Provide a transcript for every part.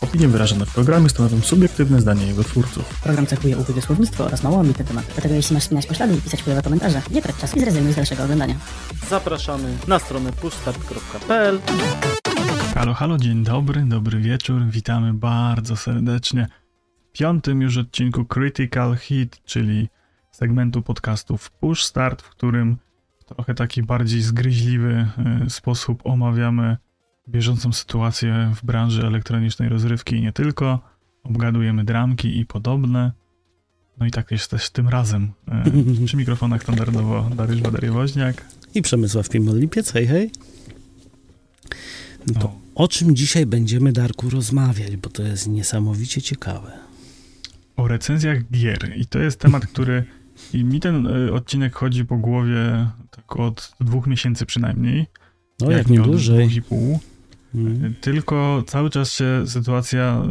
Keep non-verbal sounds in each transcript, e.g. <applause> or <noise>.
Opinie wyrażone w programie stanowią subiektywne zdanie jego twórców. Program cechuje ubójne słownictwo oraz mało ambitny temat. Dlatego jeśli masz spinać poślady i pisać chujowe komentarze, nie trać czasu i zrezygnuj z dalszego oglądania. Zapraszamy na stronę pushstart.pl Halo, halo, dzień dobry, dobry wieczór, witamy bardzo serdecznie w piątym już odcinku Critical Hit, czyli segmentu podcastów Push Start, w którym w trochę taki bardziej zgryźliwy y, sposób omawiamy bieżącą sytuację w branży elektronicznej rozrywki i nie tylko. Obgadujemy dramki i podobne. No i tak jest też tym razem. Y, <laughs> Przy mikrofonach standardowo Dariusz Badery-Woźniak. I Przemysław Pimol-Lipiec, hej, hej. No to No. o czym dzisiaj będziemy, Darku, rozmawiać, bo to jest niesamowicie ciekawe. o recenzjach gier. I to jest temat, który i mi ten y, odcinek chodzi po głowie tak od dwóch miesięcy przynajmniej. No, jak, nie nie od dłużej. dwóch i pół. Mm. Tylko cały czas się sytuacja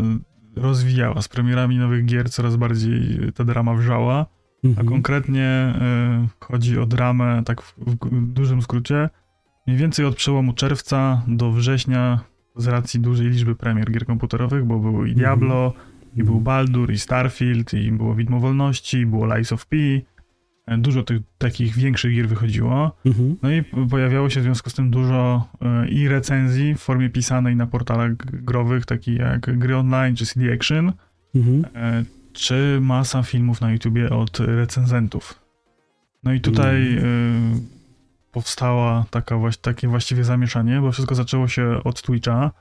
y, rozwijała. Z premierami nowych gier coraz bardziej ta drama wrzała. A Mhm. konkretnie y, chodzi o dramę, tak w, w dużym skrócie, mniej więcej od przełomu czerwca do września z racji dużej liczby premier gier komputerowych, bo było i Diablo, i był Baldur, i Starfield, i było Widmo Wolności, i było Lies of P. Dużo tych takich większych gier wychodziło. Mhm. No i pojawiało się w związku z tym dużo e, i recenzji w formie pisanej na portalach growych, takich jak Gry Online czy CD Action, Mhm. e, czy masa filmów na YouTubie od recenzentów. No i tutaj e, powstała taka, takie właściwie zamieszanie, bo wszystko zaczęło się od Twitcha,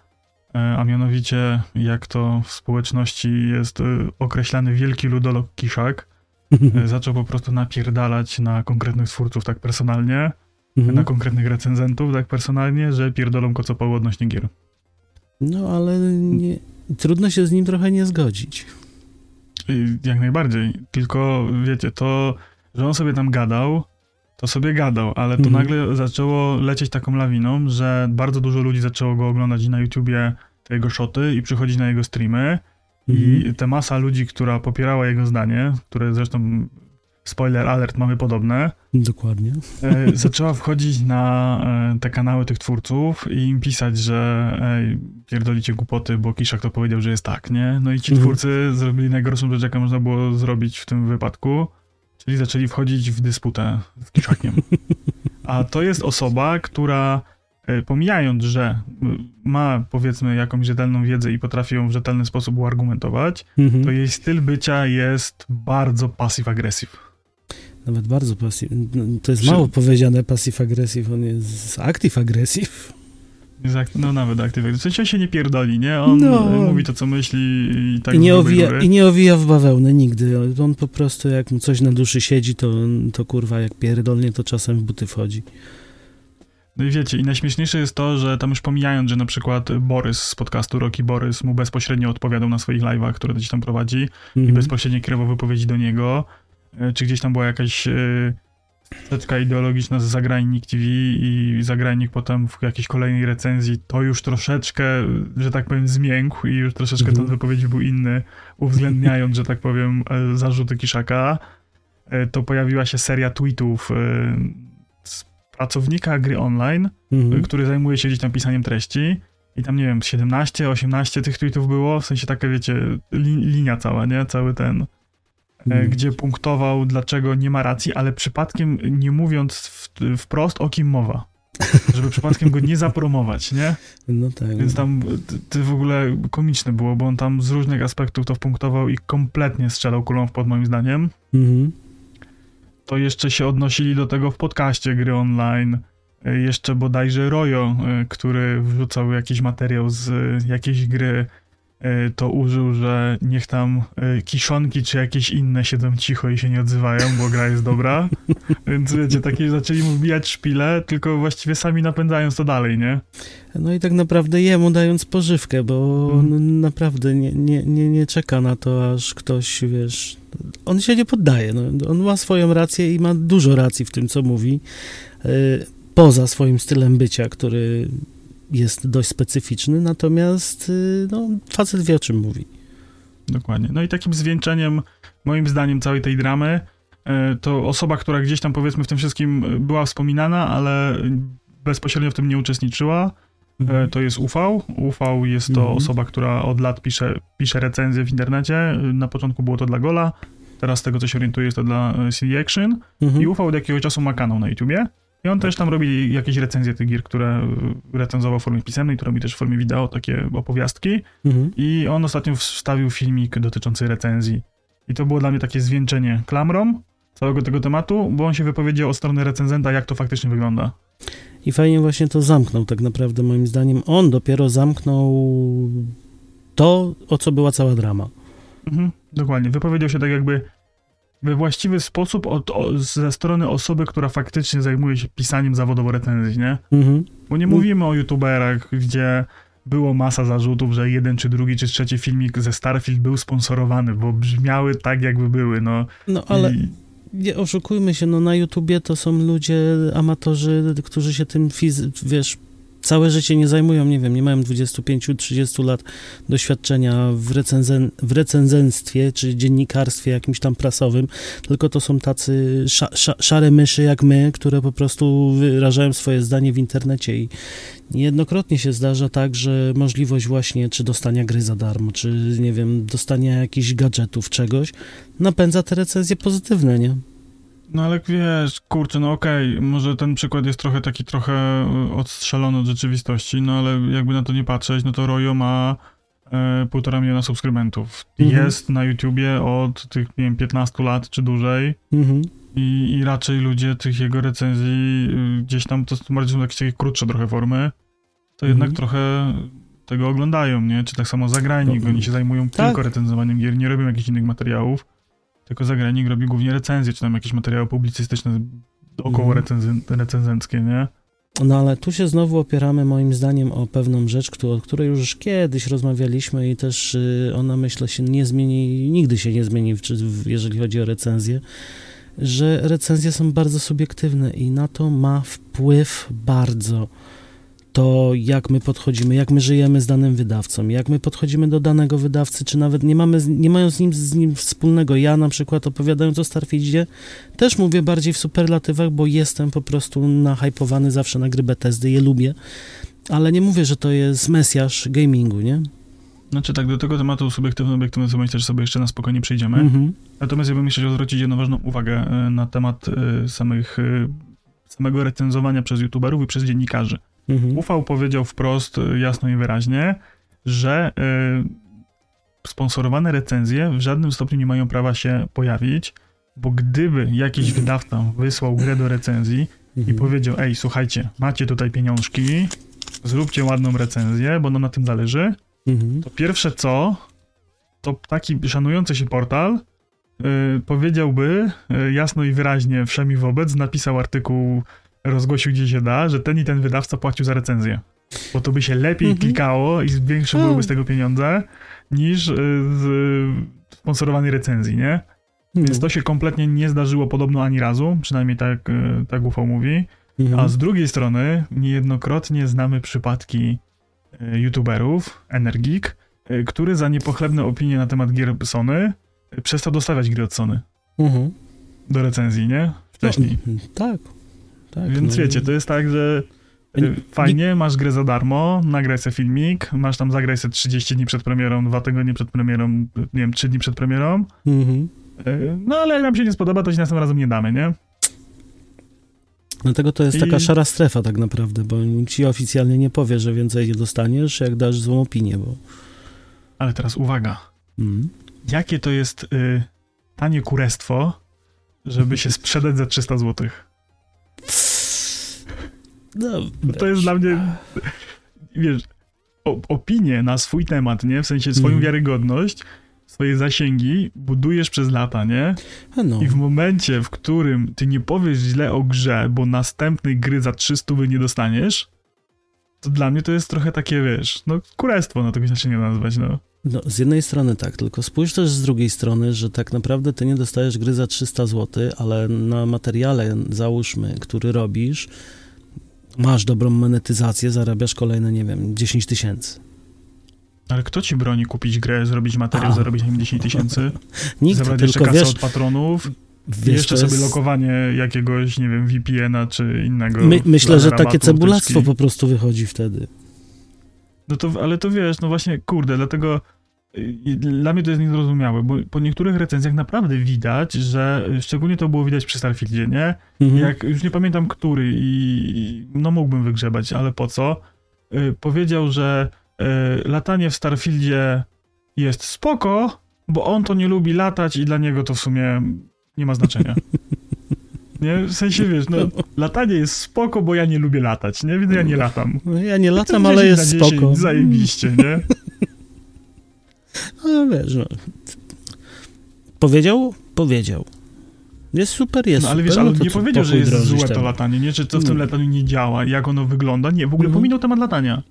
a mianowicie jak to w społeczności jest określany wielki ludolog Kiszak, <laughs> zaczął po prostu napierdalać na konkretnych twórców tak personalnie, na Mhm. konkretnych recenzentów tak personalnie, że pierdolą kocopały odnośnie gier. No, ale nie, trudno się z nim trochę nie zgodzić. I Jak najbardziej. Tylko wiecie, to, że on sobie tam gadał, to sobie gadał, ale to Mhm. nagle zaczęło lecieć taką lawiną, że bardzo dużo ludzi zaczęło go oglądać na YouTubie te jego shoty i przychodzić na jego streamy. Mhm. I ta masa ludzi, która popierała jego zdanie, które zresztą spoiler alert mamy podobne, Dokładnie. e, zaczęła wchodzić na e, te kanały tych twórców i im pisać, że ej, pierdolicie głupoty, bo Kiszak to powiedział, że jest tak, nie? No i ci Mhm. twórcy zrobili najgorszą rzecz, jaką można było zrobić w tym wypadku, czyli zaczęli wchodzić w dysputę z Kiszakiem. <laughs> A to jest osoba, która pomijając, że m, ma powiedzmy jakąś rzetelną wiedzę i potrafi ją w rzetelny sposób uargumentować, Mhm. to jej styl bycia jest bardzo passive-aggressive. Nawet bardzo pasyw. no, To jest Czy- mało powiedziane passive-aggressive, on jest active-aggressive. No nawet aktywny. W sensie on się nie pierdoli, nie? On No. y, mówi to, co myśli i tak I nie, owija. I nie owija w bawełnę nigdy. On po prostu jak mu coś na duszy siedzi, to, to kurwa jak pierdolnie, to czasem w buty wchodzi. No i wiecie, i najśmieszniejsze jest to, że tam już pomijając, że na przykład Borys z podcastu Rocky Borys mu bezpośrednio odpowiadał na swoich live'ach, które gdzieś tam prowadzi i Mhm. bezpośrednio kierował wypowiedzi do niego, y, czy gdzieś tam była jakaś y, steczka ideologiczna z Zagrajnik TV i Zagrajnik potem w jakiejś kolejnej recenzji to już troszeczkę, że tak powiem, zmiękł i już troszeczkę Mhm. ten wypowiedź był inny, uwzględniając, że tak powiem, e, zarzuty Kiszaka. E, To pojawiła się seria tweetów e, pracownika gry online, Mhm. który zajmuje się gdzieś tam pisaniem treści. I tam, nie wiem, 17, 18 tych tweetów było, w sensie taka, wiecie, li, linia cała, nie? Cały ten, e, Mhm. gdzie punktował, dlaczego nie ma racji, ale przypadkiem nie mówiąc w, wprost, o kim mowa. <laughs> Żeby przypadkiem go nie zapromować, nie? No tak. Więc tam t- to w ogóle komiczne było, bo on tam z różnych aspektów to wpunktował i kompletnie strzelał kulą w pod moim zdaniem. Mhm. To jeszcze się odnosili do tego w podcaście gry online. E, Jeszcze bodajże Rojo, e, który wrzucał jakiś materiał z e, jakiejś gry, to użył, że niech tam kiszonki czy jakieś inne siedzą cicho i się nie odzywają, bo gra jest dobra. <laughs> Więc wiecie, takie zaczęli mu wbijać szpile, tylko właściwie sami napędzając to dalej, nie? No i tak naprawdę jemu dając pożywkę, bo Mhm. on naprawdę nie, nie, nie, nie czeka na to, aż ktoś, wiesz... On się nie poddaje. No. On ma swoją rację i ma dużo racji w tym, co mówi. y, Poza swoim stylem bycia, który jest dość specyficzny, natomiast y, no, facet wie, o czym mówi. Dokładnie. No i takim zwieńczeniem, moim zdaniem, całej tej dramy, e, to osoba, która gdzieś tam powiedzmy w tym wszystkim była wspominana, ale bezpośrednio w tym nie uczestniczyła, E, To jest UV. UV jest to Mhm. osoba, która od lat pisze, pisze recenzje w internecie. Na początku było to dla Gola, teraz z tego co się orientuję jest to dla e, CD Action. Mhm. I UV od jakiegoś czasu ma kanał na YouTubie. I on też tam robi jakieś recenzje tych gier, które recenzował w formie pisemnej, to robi też w formie wideo, takie opowiastki. Mhm. I on ostatnio wstawił filmik dotyczący recenzji. I to było dla mnie takie zwieńczenie klamrą całego tego tematu, bo on się wypowiedział od strony recenzenta, jak to faktycznie wygląda. I fajnie właśnie to zamknął, tak naprawdę, moim zdaniem. On dopiero zamknął to, o co była cała drama. Mhm, dokładnie. Wypowiedział się tak jakby we właściwy sposób od, o, ze strony osoby, która faktycznie zajmuje się pisaniem zawodowo recenzji, nie? Mhm. Bo nie Mm. mówimy o youtuberach, gdzie było masa zarzutów, że jeden, czy drugi, czy trzeci filmik ze Starfield był sponsorowany, bo brzmiały tak, jakby były, no. No ale I, nie oszukujmy się, no na YouTubie to są ludzie, amatorzy, którzy się tym, fizy- wiesz, całe życie nie zajmują, nie wiem, nie mają 25-30 lat doświadczenia w, recenzen- w recenzentstwie czy dziennikarstwie jakimś tam prasowym, tylko to są tacy sza- sza- szare myszy jak my, które po prostu wyrażają swoje zdanie w internecie i niejednokrotnie się zdarza tak, że możliwość właśnie czy dostania gry za darmo, czy nie wiem, dostania jakichś gadżetów, czegoś, napędza te recenzje pozytywne, nie? No ale wiesz, kurczę, no okej, może ten przykład jest trochę taki trochę y, odstrzelony od rzeczywistości, no ale jakby na to nie patrzeć, no to Royo ma e, półtora miliona subskrybentów. Mhm. Jest na YouTubie od tych, nie wiem, 15 lat czy dłużej. Mhm. I, I raczej ludzie tych jego recenzji y, gdzieś tam, to bardziej są jakieś takie krótsze trochę formy, to jednak Mhm. trochę tego oglądają, nie? Czy tak samo zagrajnik, No, oni się zajmują tak. tylko recenzowaniem gier, nie robią jakichś innych materiałów, tylko zagrajnik robi głównie recenzje, czy tam jakieś materiały publicystyczne około Mhm. recenzen- recenzenckie, nie? No ale tu się znowu opieramy moim zdaniem o pewną rzecz, o której już kiedyś rozmawialiśmy i też y, ona myślę się nie zmieni, nigdy się nie zmieni, jeżeli chodzi o recenzję, że recenzje są bardzo subiektywne i na to ma wpływ bardzo to, jak my podchodzimy, jak my żyjemy z danym wydawcą, jak my podchodzimy do danego wydawcy, czy nawet nie mamy, nie mają z nim, z nim wspólnego. Ja na przykład opowiadając o Starfieldzie, też mówię bardziej w superlatywach, bo jestem po prostu nahypowany zawsze na gry Bethesdy, je lubię, ale nie mówię, że to jest mesjasz gamingu, nie? Znaczy tak, do tego tematu subiektywno-obiektywnego że sobie jeszcze na spokojnie przejdziemy. Mhm. Natomiast ja bym jeszcze chciał zwrócić jedną ważną uwagę e, na temat e, samych, e, samego recenzowania przez youtuberów i przez dziennikarzy. Mhm. Ufał powiedział wprost, y, jasno i wyraźnie, że y, sponsorowane recenzje w żadnym stopniu nie mają prawa się pojawić, bo gdyby jakiś wydawca wysłał grę do recenzji i Mhm. powiedział, ej, słuchajcie, macie tutaj pieniążki, zróbcie ładną recenzję, bo nam na tym zależy, Mhm. to pierwsze co, to taki szanujący się portal y, powiedziałby y, jasno i wyraźnie wszemi wobec, napisał artykuł, rozgłosił gdzie się da, że ten i ten wydawca płacił za recenzję. Bo to by się lepiej Mhm. klikało i większe byłyby z tego pieniądze niż y, z y, sponsorowanej recenzji, nie? Więc No. to się kompletnie nie zdarzyło podobno ani razu, przynajmniej tak, y, tak UFO mówi. Mhm. A z drugiej strony niejednokrotnie znamy przypadki e, youtuberów, Energik, który za niepochlebne opinie na temat gier Sony przestał dostawiać gry od Sony Mhm. do recenzji, nie? Wcześniej. No, tak, tak. Więc no. wiecie, to jest tak, że Nie- fajnie, masz grę za darmo, nagraj sobie filmik, masz tam zagraj sobie 30 dni przed premierą, 2 tygodnie przed premierą, nie wiem, 3 dni przed premierą, Mhm. e, no ale jak nam się nie spodoba, to ci następnym razem nie damy, nie? Dlatego to jest I- taka szara strefa tak naprawdę, bo nikt ci oficjalnie nie powie, że więcej nie dostaniesz, jak dasz złą opinię, bo... Ale teraz uwaga, Mhm. jakie to jest y, tanie kurestwo, żeby się sprzedać za 300 złotych? No, To jest dla mnie, wiesz, opinię na swój temat, nie? W sensie swoją Mhm. wiarygodność, swoje zasięgi budujesz przez lata, nie? No. I w momencie, w którym ty nie powiesz źle o grze, bo następnej gry za 300 nie dostaniesz, to dla mnie to jest trochę takie, wiesz, no kurestwo, no tego inaczej nie nazwać, no. No, z jednej strony tak, tylko spójrz też z drugiej strony, że tak naprawdę ty nie dostajesz gry za 300 zł, ale na materiale, załóżmy, który robisz, masz dobrą monetyzację, zarabiasz kolejne, nie wiem, 10 tysięcy. Ale kto ci broni kupić grę, zrobić materiał, A. zarobić na nim 10 tysięcy, <laughs> Nikt, zabrać jeszcze tylko kasę wiesz, od patronów, wiesz jeszcze sobie jest- lokowanie jakiegoś, nie wiem, VPN-a czy innego. My, myślę, że takie cebulactwo po prostu wychodzi wtedy. No to, ale to wiesz, no właśnie, kurde, dlatego dla mnie to jest niezrozumiałe, bo po niektórych recenzjach naprawdę widać, że szczególnie to było widać przy Starfieldzie, nie? Mhm. Jak już nie pamiętam który i no mógłbym wygrzebać, ale po co? Y, powiedział, że y, latanie w Starfieldzie jest spoko, bo on to nie lubi latać i dla niego to w sumie nie ma znaczenia. <laughs> Nie? W sensie, wiesz, no, latanie jest spoko, bo ja nie lubię latać, nie? Więc ja nie latam. No, ja nie latam, 10 ale jest 10, spoko. Zajebiście, nie? No wiesz, no. Powiedział? Powiedział. Jest super, jest No ale super. wiesz, ale no to nie powiedział, że jest złe to latanie, nie? Czy co w tym Nie. lataniu nie działa, jak ono wygląda. Nie, w ogóle Mhm. pominął temat latania.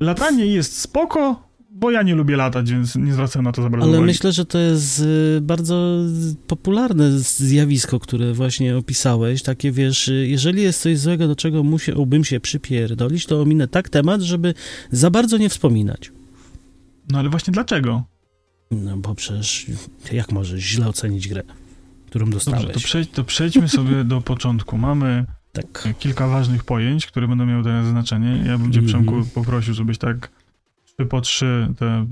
Latanie jest spoko, bo ja nie lubię latać, więc nie zwracam na to za bardzo Ale uwagi. myślę, że to jest y, bardzo popularne zjawisko, które właśnie opisałeś. Takie, wiesz, y, jeżeli jest coś złego, do czego musiałbym się przypierdolić, to ominę tak temat, żeby za bardzo nie wspominać. No ale właśnie dlaczego? No bo przecież jak możesz źle ocenić grę, którą dostałeś? Dobrze, to, przejdź, to przejdźmy sobie <laughs> do początku. Mamy Tak. kilka ważnych pojęć, które będą miały teraz znaczenie. Ja bym cię, Mhm. Przemku, poprosił, żebyś tak trzy po trzy te y,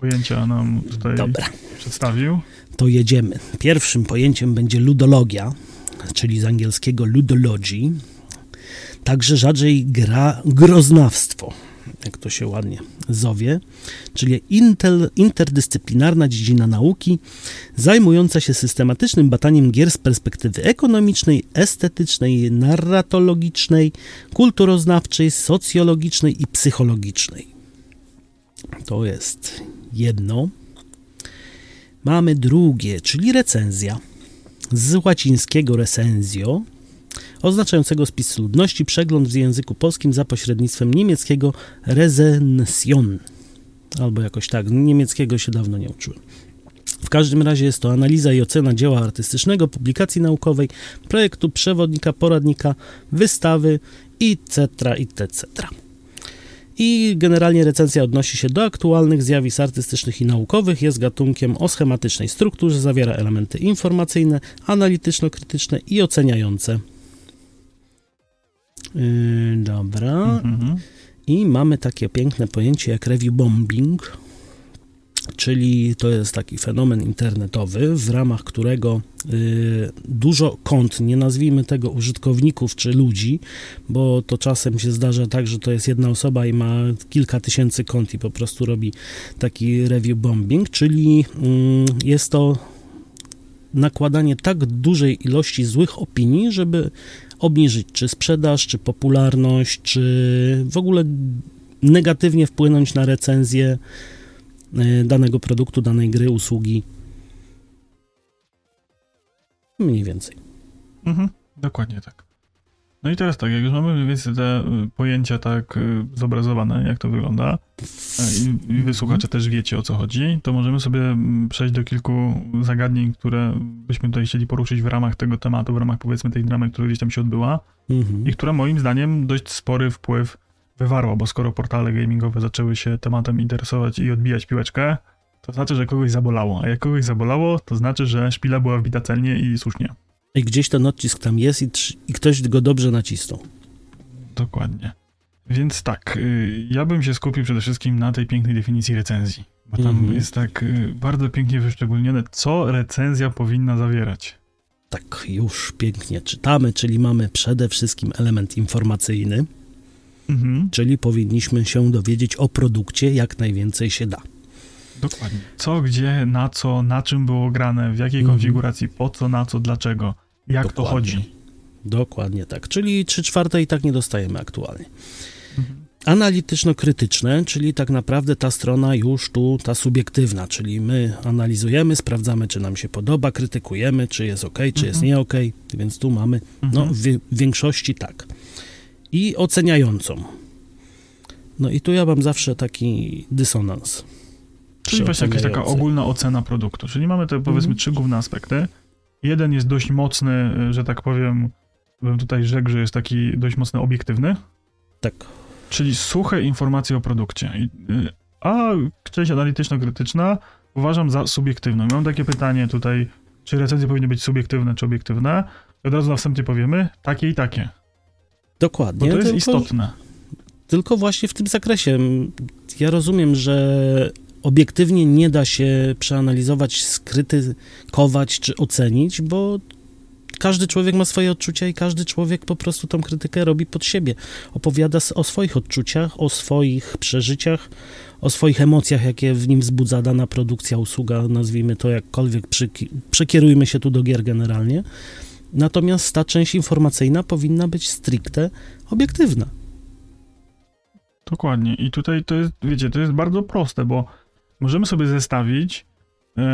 pojęcia nam tutaj Dobra. przedstawił. to jedziemy. Pierwszym pojęciem będzie ludologia, czyli z angielskiego ludology, także rzadziej gra, groznawstwo, jak to się ładnie zowie, czyli intel, interdyscyplinarna dziedzina nauki zajmująca się systematycznym badaniem gier z perspektywy ekonomicznej, estetycznej, narratologicznej, kulturoznawczej, socjologicznej i psychologicznej. To jest jedno. Mamy drugie, czyli recenzja. Z łacińskiego recenzjo, oznaczającego spis ludności, przegląd w języku polskim za pośrednictwem niemieckiego Rezension. Albo jakoś tak, niemieckiego się dawno nie uczyłem. W każdym razie jest to analiza i ocena dzieła artystycznego, publikacji naukowej, projektu, przewodnika, poradnika, wystawy etc. etc. I generalnie recenzja odnosi się do aktualnych zjawisk artystycznych i naukowych, jest gatunkiem o schematycznej strukturze, zawiera elementy informacyjne, analityczno-krytyczne i oceniające. Yy, dobra. Mhm. I mamy takie piękne pojęcie jak review bombing, czyli to jest taki fenomen internetowy, w ramach którego y, dużo kont, nie nazwijmy tego użytkowników czy ludzi, bo to czasem się zdarza tak, że to jest jedna osoba i ma kilka tysięcy kont i po prostu robi taki review bombing, czyli mm, jest to nakładanie tak dużej ilości złych opinii, żeby obniżyć czy sprzedaż, czy popularność, czy w ogóle negatywnie wpłynąć na recenzję y, danego produktu, danej gry, usługi. Mniej więcej. Mhm, dokładnie tak. No i teraz tak, jak już mamy mniej więcej te y, pojęcia tak y, zobrazowane, jak to wygląda, y, i, i wy słuchacze też wiecie o co chodzi, to możemy sobie mm, przejść do kilku zagadnień, które byśmy tutaj chcieli poruszyć w ramach tego tematu, w ramach powiedzmy tej dramy, która gdzieś tam się odbyła Mhm. i która moim zdaniem dość spory wpływ wywarła, bo skoro portale gamingowe zaczęły się tematem interesować i odbijać piłeczkę, to znaczy, że kogoś zabolało, a jak kogoś zabolało, to znaczy, że szpila była wbita celnie i słusznie. I gdzieś ten odcisk tam jest i, i ktoś go dobrze nacisnął. Dokładnie. Więc tak, y, ja bym się skupił przede wszystkim na tej pięknej definicji recenzji, bo tam Mhm. jest tak y, bardzo pięknie wyszczególnione, co recenzja powinna zawierać. Tak, już pięknie czytamy, czyli mamy przede wszystkim element informacyjny, Mhm, czyli powinniśmy się dowiedzieć o produkcie jak najwięcej się da. dokładnie. Co, gdzie, na co, na czym było grane, w jakiej Mhm. konfiguracji, po co, na co, dlaczego, jak to Dokładnie. chodzi. Dokładnie tak, czyli 3 czwarte i tak nie dostajemy aktualnie. Mhm. Analityczno-krytyczne, czyli tak naprawdę ta strona już tu, ta subiektywna, czyli my analizujemy, sprawdzamy, czy nam się podoba, krytykujemy, czy jest ok, czy jest Mhm. nie ok, więc tu mamy, no Mhm. w, w większości tak. I oceniającą. No i tu ja mam zawsze taki dysonans. Czyli właśnie jakaś taka ogólna ocena produktu. Czyli mamy te powiedzmy Mhm. trzy główne aspekty. Jeden jest dość mocny, y, że tak powiem, bym tutaj rzekł, że jest taki dość mocno obiektywny, Tak. czyli suche informacje o produkcie. Y, A część analityczno-krytyczna uważam za subiektywną. Mam takie pytanie tutaj, czy recenzje powinny być subiektywne czy obiektywne? Od razu na wstępie powiemy takie i takie, bo Dokładnie. to jest tylko- istotne. tylko właśnie w tym zakresie. Ja rozumiem, że obiektywnie nie da się przeanalizować, skrytykować czy ocenić, bo każdy człowiek ma swoje odczucia i każdy człowiek po prostu tą krytykę robi pod siebie. Opowiada o swoich odczuciach, o swoich przeżyciach, o swoich emocjach, jakie w nim wzbudza dana produkcja, usługa, nazwijmy to jakkolwiek, przekierujmy się tu do gier generalnie. Natomiast ta część informacyjna powinna być stricte obiektywna. Dokładnie. I tutaj to jest, wiecie, to jest bardzo proste, bo możemy sobie zestawić yy,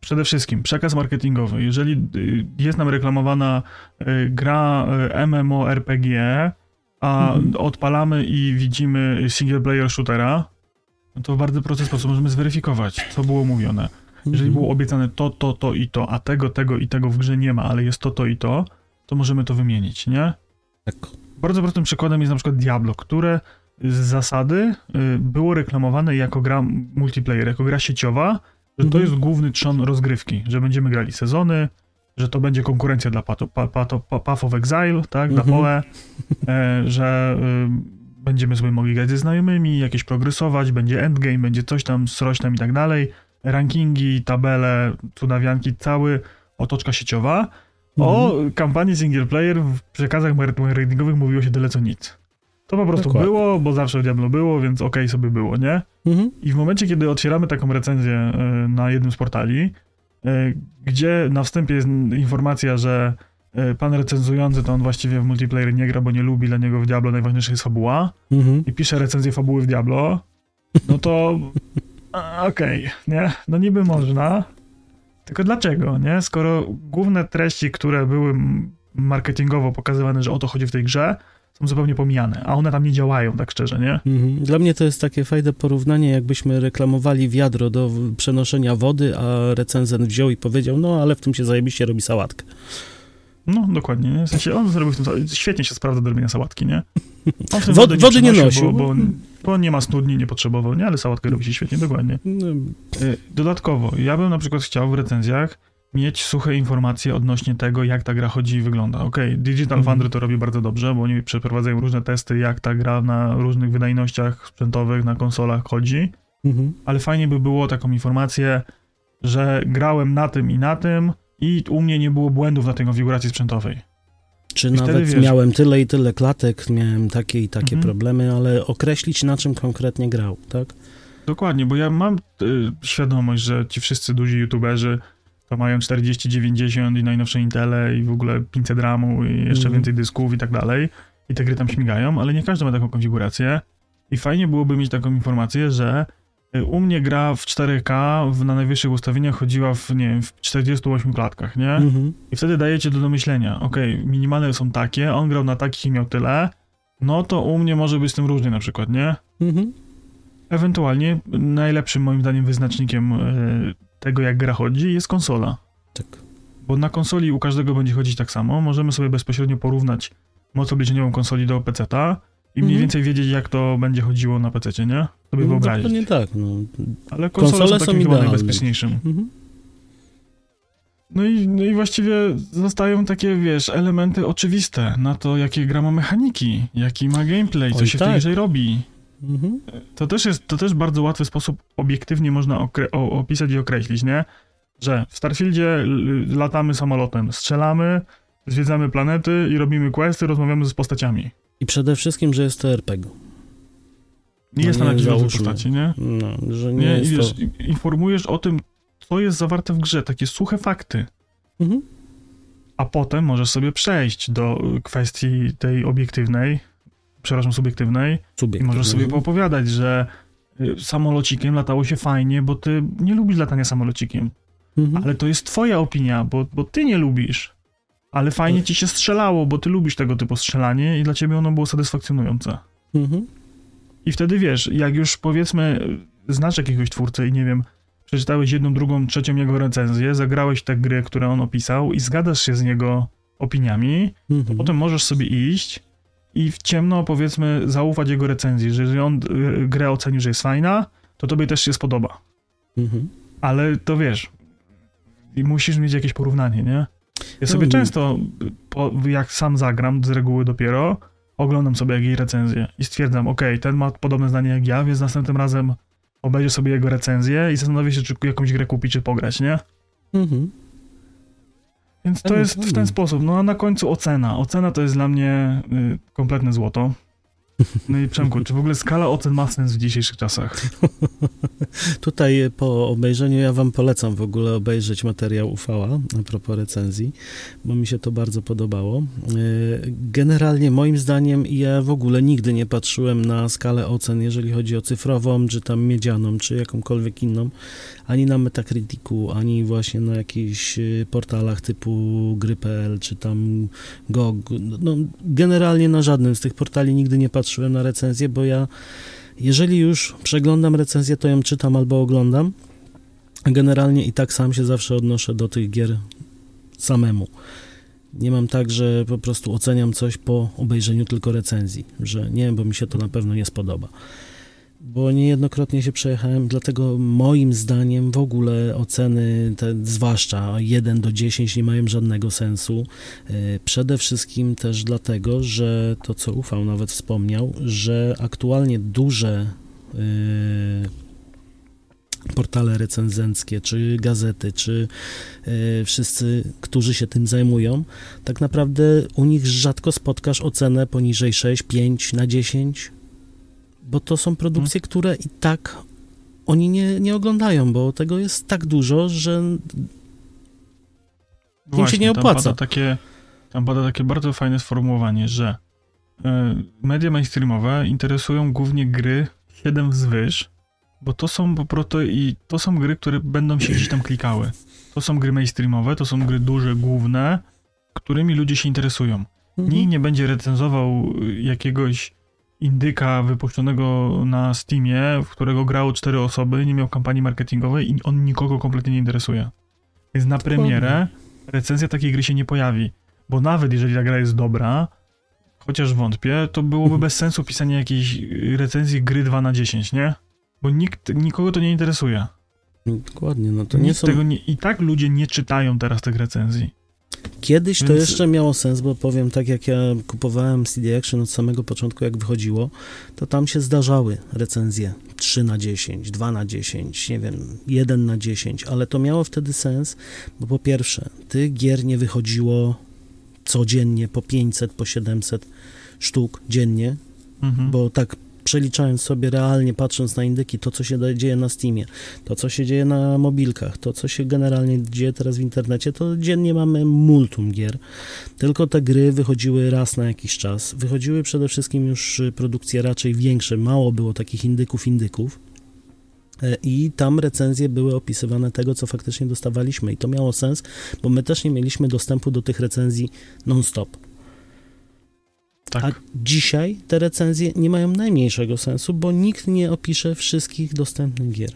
przede wszystkim przekaz marketingowy. Jeżeli y, jest nam reklamowana yy, gra MMORPG, a mhm. odpalamy i widzimy single player shootera, no to w bardzo prosty sposób możemy zweryfikować, co było mówione. Jeżeli mhm. było obiecane to, to, to i to, a tego, tego i tego w grze nie ma, ale jest to, to i to, to możemy to wymienić, nie? Tak. Bardzo prostym przykładem jest na przykład Diablo, które z zasady y, było reklamowane jako gra multiplayer, jako gra sieciowa, że to mhm. jest główny trzon rozgrywki, że będziemy grali sezony, że to będzie konkurencja dla Path, Path of Exile, tak, dla mhm. PoE, e, że y, będziemy sobie mogli grać ze znajomymi, jakieś progresować, będzie endgame, będzie coś tam z rośnem i tak dalej, rankingi, tabele, cudawianki, cały otoczka sieciowa. O mhm. kampanii single player w przekazach marketingowych mówiło się tyle co nic. To po prostu Dokładnie. było, bo zawsze w Diablo było, więc okej okay sobie było, nie? Mhm. I w momencie, kiedy otwieramy taką recenzję y, na jednym z portali, y, gdzie na wstępie jest informacja, że y, pan recenzujący to on właściwie w multiplayer nie gra, bo nie lubi, dla niego w Diablo najważniejsza jest fabuła mhm. i pisze recenzję fabuły w Diablo, no to okej, okay, nie? No niby można, tylko dlaczego, nie? Skoro główne treści, które były marketingowo pokazywane, że o to chodzi w tej grze, są zupełnie pomijane, a one tam nie działają, tak szczerze, nie? Mhm. Dla mnie to jest takie fajne porównanie, jakbyśmy reklamowali wiadro do przenoszenia wody, a recenzent wziął i powiedział, no ale w tym się zajebiście robi sałatkę. No, dokładnie. Nie? W sensie on zrobił w tym, świetnie się sprawdza do robienia sałatki, nie? On Wod, wody, wody nie, nosił. Bo, bo, bo, nie ma studni, nie potrzebował, nie? Ale sałatkę robi się świetnie, dokładnie. No. Y, dodatkowo, ja bym na przykład chciał w recenzjach mieć suche informacje odnośnie tego, jak ta gra chodzi i wygląda. Ok, Digital mhm. Foundry to robi bardzo dobrze, bo oni przeprowadzają różne testy, jak ta gra na różnych wydajnościach sprzętowych, na konsolach chodzi, mhm. ale fajnie by było taką informację, że grałem na tym i na tym i u mnie nie było błędów na tej konfiguracji sprzętowej. Czy I nawet wiesz, miałem tyle i tyle klatek, miałem takie i takie mhm. problemy, ale określić na czym konkretnie grał, tak? Dokładnie, bo ja mam y, świadomość, że ci wszyscy duzi youtuberzy to mają 4090 i najnowsze Intele i w ogóle 500 RAMu i jeszcze mm. więcej dysków i tak dalej. I te gry tam śmigają, ale nie każdy ma taką konfigurację. I fajnie byłoby mieć taką informację, że y, u mnie gra w 4K w, na najwyższych ustawieniach chodziła w, nie wiem, w 48 klatkach, nie? -hmm. I wtedy dajecie do domyślenia, ok, minimalne są takie, on grał na takich i miał tyle, no to u mnie może być z tym różnie na przykład, nie? -hmm. Ewentualnie najlepszym moim zdaniem wyznacznikiem y, tego, jak gra chodzi, jest konsola. Tak. Bo na konsoli u każdego będzie chodzić tak samo. Możemy sobie bezpośrednio porównać moc obliczeniową konsoli do PC-ta i mniej mhm. więcej wiedzieć, jak to będzie chodziło na PC, nie? Sobie no, wyobrazić. To nie tak, no. Ale konsole, konsole są, są chyba najbezpieczniejszym. Mhm. No i, no i właściwie zostają takie, wiesz, elementy oczywiste na to, jakie gra ma mechaniki, jaki ma gameplay, co Oj, się tak. w tej tak. grze robi. Mhm. To, też jest, to też bardzo łatwy sposób obiektywnie można okre- opisać i określić, nie? Że w Starfieldzie latamy samolotem, strzelamy, zwiedzamy planety i robimy questy, rozmawiamy z postaciami. I przede wszystkim, że jest to RPG. Nie no jest tam jakieś postaci, nie? No, że nie, nie jest wiesz, to... informujesz o tym, co jest zawarte w grze, takie suche fakty. Mhm. A potem możesz sobie przejść do kwestii tej obiektywnej, przepraszam, subiektywnej. I możesz sobie poopowiadać, że y, samolocikiem latało się fajnie, bo ty nie lubisz latania samolocikiem. Mhm. Ale to jest twoja opinia, bo, bo ty nie lubisz. Ale fajnie ci się strzelało, bo ty lubisz tego typu strzelanie i dla ciebie ono było satysfakcjonujące. Mhm. I wtedy wiesz, jak już powiedzmy znasz jakiegoś twórcę i nie wiem, przeczytałeś jedną, drugą, trzecią jego recenzję, zagrałeś te gry, które on opisał i zgadasz się z jego opiniami, mhm. to potem możesz sobie iść i w ciemno, powiedzmy, zaufać jego recenzji, że jeżeli on y, grę ocenił, że jest fajna, to tobie też się spodoba. Mhm. Ale to wiesz, i musisz mieć jakieś porównanie, nie? Ja sobie no, często, po, jak sam zagram, z reguły dopiero, oglądam sobie jej recenzję i stwierdzam, ok, ten ma podobne zdanie jak ja, więc następnym razem obejrzę sobie jego recenzję i zastanowię się, czy jakąś grę kupić, czy pograć, nie? Mhm. Więc to jest w ten sposób. No a na końcu ocena. Ocena to jest dla mnie y, kompletne złoto. <laughs> No i Przemku, czy w ogóle skala ocen ma sens w dzisiejszych czasach? <laughs> Tutaj po obejrzeniu ja wam polecam w ogóle obejrzeć materiał Ufała a propos recenzji, bo mi się to bardzo podobało. Yy, Generalnie moim zdaniem ja w ogóle nigdy nie patrzyłem na skalę ocen, jeżeli chodzi o cyfrową, czy tam miedzianą, czy jakąkolwiek inną, ani na Metacriticu, ani właśnie na jakichś yy, portalach typu gry.pl, czy tam GOG. No, generalnie na żadnym z tych portali nigdy nie patrzyłem na recenzję, bo ja jeżeli już przeglądam recenzję, to ją czytam albo oglądam. Generalnie i tak sam się zawsze odnoszę do tych gier samemu. Nie mam tak, że po prostu oceniam coś po obejrzeniu tylko recenzji, że nie, bo mi się to na pewno nie spodoba. Bo niejednokrotnie się przejechałem, dlatego moim zdaniem w ogóle oceny, te, zwłaszcza 1 do 10, nie mają żadnego sensu. Yy, Przede wszystkim też dlatego, że to co Ufał nawet wspomniał, że aktualnie duże yy, portale recenzenckie, czy gazety, czy yy, wszyscy, którzy się tym zajmują, tak naprawdę u nich rzadko spotkasz ocenę poniżej 6, 5 na 10, bo to są produkcje, które i tak oni nie, nie oglądają, bo tego jest tak dużo, że Właśnie, nie Tam opłaca. pada, takie, tam pada takie bardzo fajne sformułowanie, że y, media mainstreamowe interesują głównie gry 7 wzwyż, bo to są po prostu i to są gry, które będą się gdzieś tam klikały. To są gry mainstreamowe, to są gry duże, główne, którymi ludzie się interesują. Nikt nie będzie recenzował jakiegoś indyka wypuszczonego na Steamie, w którego grało cztery osoby, nie miał kampanii marketingowej i on nikogo kompletnie nie interesuje. Więc na premierę recenzja takiej gry się nie pojawi, bo nawet jeżeli ta gra jest dobra, chociaż wątpię, to byłoby bez sensu pisanie jakiejś recenzji gry 2 na 10, nie? Bo nikt, nikogo to nie interesuje. Dokładnie, no to nie Nikt są... tego nie, I tak ludzie nie czytają teraz tych recenzji. Kiedyś to Więc- jeszcze miało sens, bo powiem tak, jak ja kupowałem CD Action od samego początku, jak wychodziło, to tam się zdarzały recenzje 3 na 10, 2 na 10, nie wiem, 1 na 10, ale to miało wtedy sens, bo po pierwsze, tych gier nie wychodziło codziennie po 500, po 700 sztuk dziennie, Mhm. bo tak przeliczając sobie realnie, patrząc na indyki, to co się dzieje na Steamie, to co się dzieje na mobilkach, to co się generalnie dzieje teraz w internecie, to dziennie mamy multum gier. Tylko te gry wychodziły raz na jakiś czas. Wychodziły przede wszystkim już y, produkcje raczej większe, mało było takich indyków, indyków. E, I tam recenzje były opisywane tego, co faktycznie dostawaliśmy, i to miało sens, bo my też nie mieliśmy dostępu do tych recenzji non-stop. Tak. A dzisiaj te recenzje nie mają najmniejszego sensu, bo nikt nie opisze wszystkich dostępnych gier.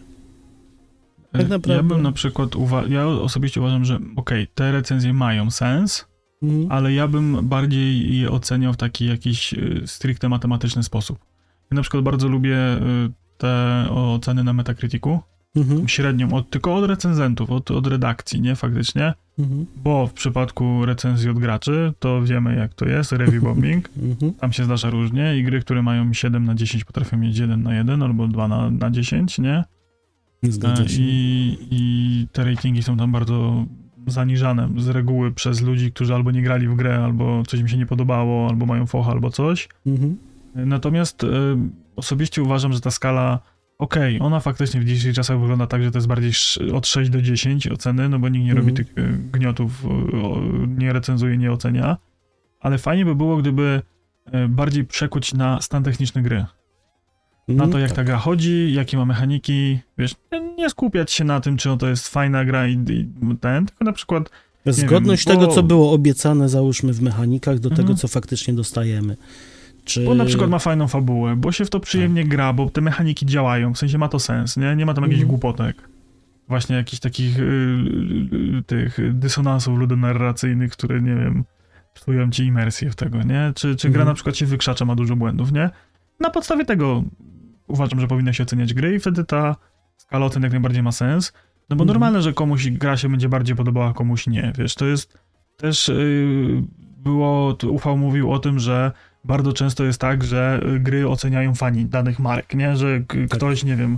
tak Y, Ja naprawdę- bym na przykład, uwa- ja osobiście uważam, że okej, te recenzje mają sens, Mhm. ale ja bym bardziej je oceniał w taki jakiś y, stricte matematyczny sposób. Ja na przykład bardzo lubię y, te oceny na Metacriticu, Mhm. średnią, od, tylko od recenzentów, od, od redakcji, nie faktycznie, Mhm. bo w przypadku recenzji od graczy, to wiemy jak to jest, review <laughs> bombing, Mhm. tam się zdarza różnie i gry, które mają 7 na 10 potrafią mieć 1 na 1 albo 2 na, na 10, nie? Zgadza E, się. I, I te ratingi są tam bardzo zaniżane z reguły przez ludzi, którzy albo nie grali w grę, albo coś im się nie podobało, albo mają focha, albo coś. Mhm. Natomiast e, osobiście uważam, że ta skala, okej, ona faktycznie w dzisiejszych czasach wygląda tak, że to jest bardziej od 6 do 10 oceny, no bo nikt nie robi Mhm. tych e, gniotów, o, nie recenzuje, nie ocenia. Ale fajnie by było, gdyby e, bardziej przekuć na stan techniczny gry na Mhm. to, jak Tak. ta gra chodzi, jakie ma mechaniki, wiesz, nie skupiać się na tym, czy to jest fajna gra i, i ten, tylko na przykład, Zgodność wiem, bo- tego, co było obiecane, załóżmy w mechanikach, do Mhm. tego, co faktycznie dostajemy. Czy... bo na przykład ma fajną fabułę, bo się w to przyjemnie gra, bo te mechaniki działają, w sensie ma to sens, nie? Nie ma tam jakichś Mhm. głupotek. Właśnie jakichś takich y, y, y, tych dysonansów ludonarracyjnych, które, nie wiem, psują ci imersję w tego, nie? Czy, czy gra Mhm. na przykład się wykrzacza, ma dużo błędów, nie? Na podstawie tego uważam, że powinno się oceniać gry i wtedy ta skala ocen jak najbardziej ma sens. No bo Mhm. normalne, że komuś gra się będzie bardziej podobała, komuś nie, wiesz, to jest też yy, było, Ufał mówił o tym, że bardzo często jest tak, że y, gry oceniają fani danych marek, nie? Że Tak. ktoś, nie wiem,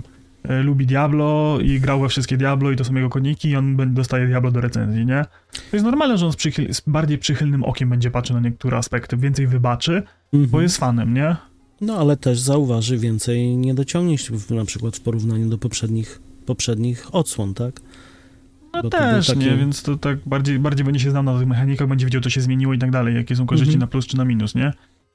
y, lubi Diablo i grał we wszystkie Diablo i to są jego koniki i on dostaje Diablo do recenzji, nie? To jest normalne, że on z, przychyl- z bardziej przychylnym okiem będzie patrzył na niektóre aspekty, więcej wybaczy, bo Mhm. jest fanem, nie? No ale też zauważy więcej niedociągnięć, na przykład w porównaniu do poprzednich, poprzednich odsłon, tak? No Bo też, nie? Więc to tak bardziej, bardziej będzie się znał na tych mechanikach, będzie wiedział, co się zmieniło i tak dalej, jakie są korzyści Mhm. na plus czy na minus, nie?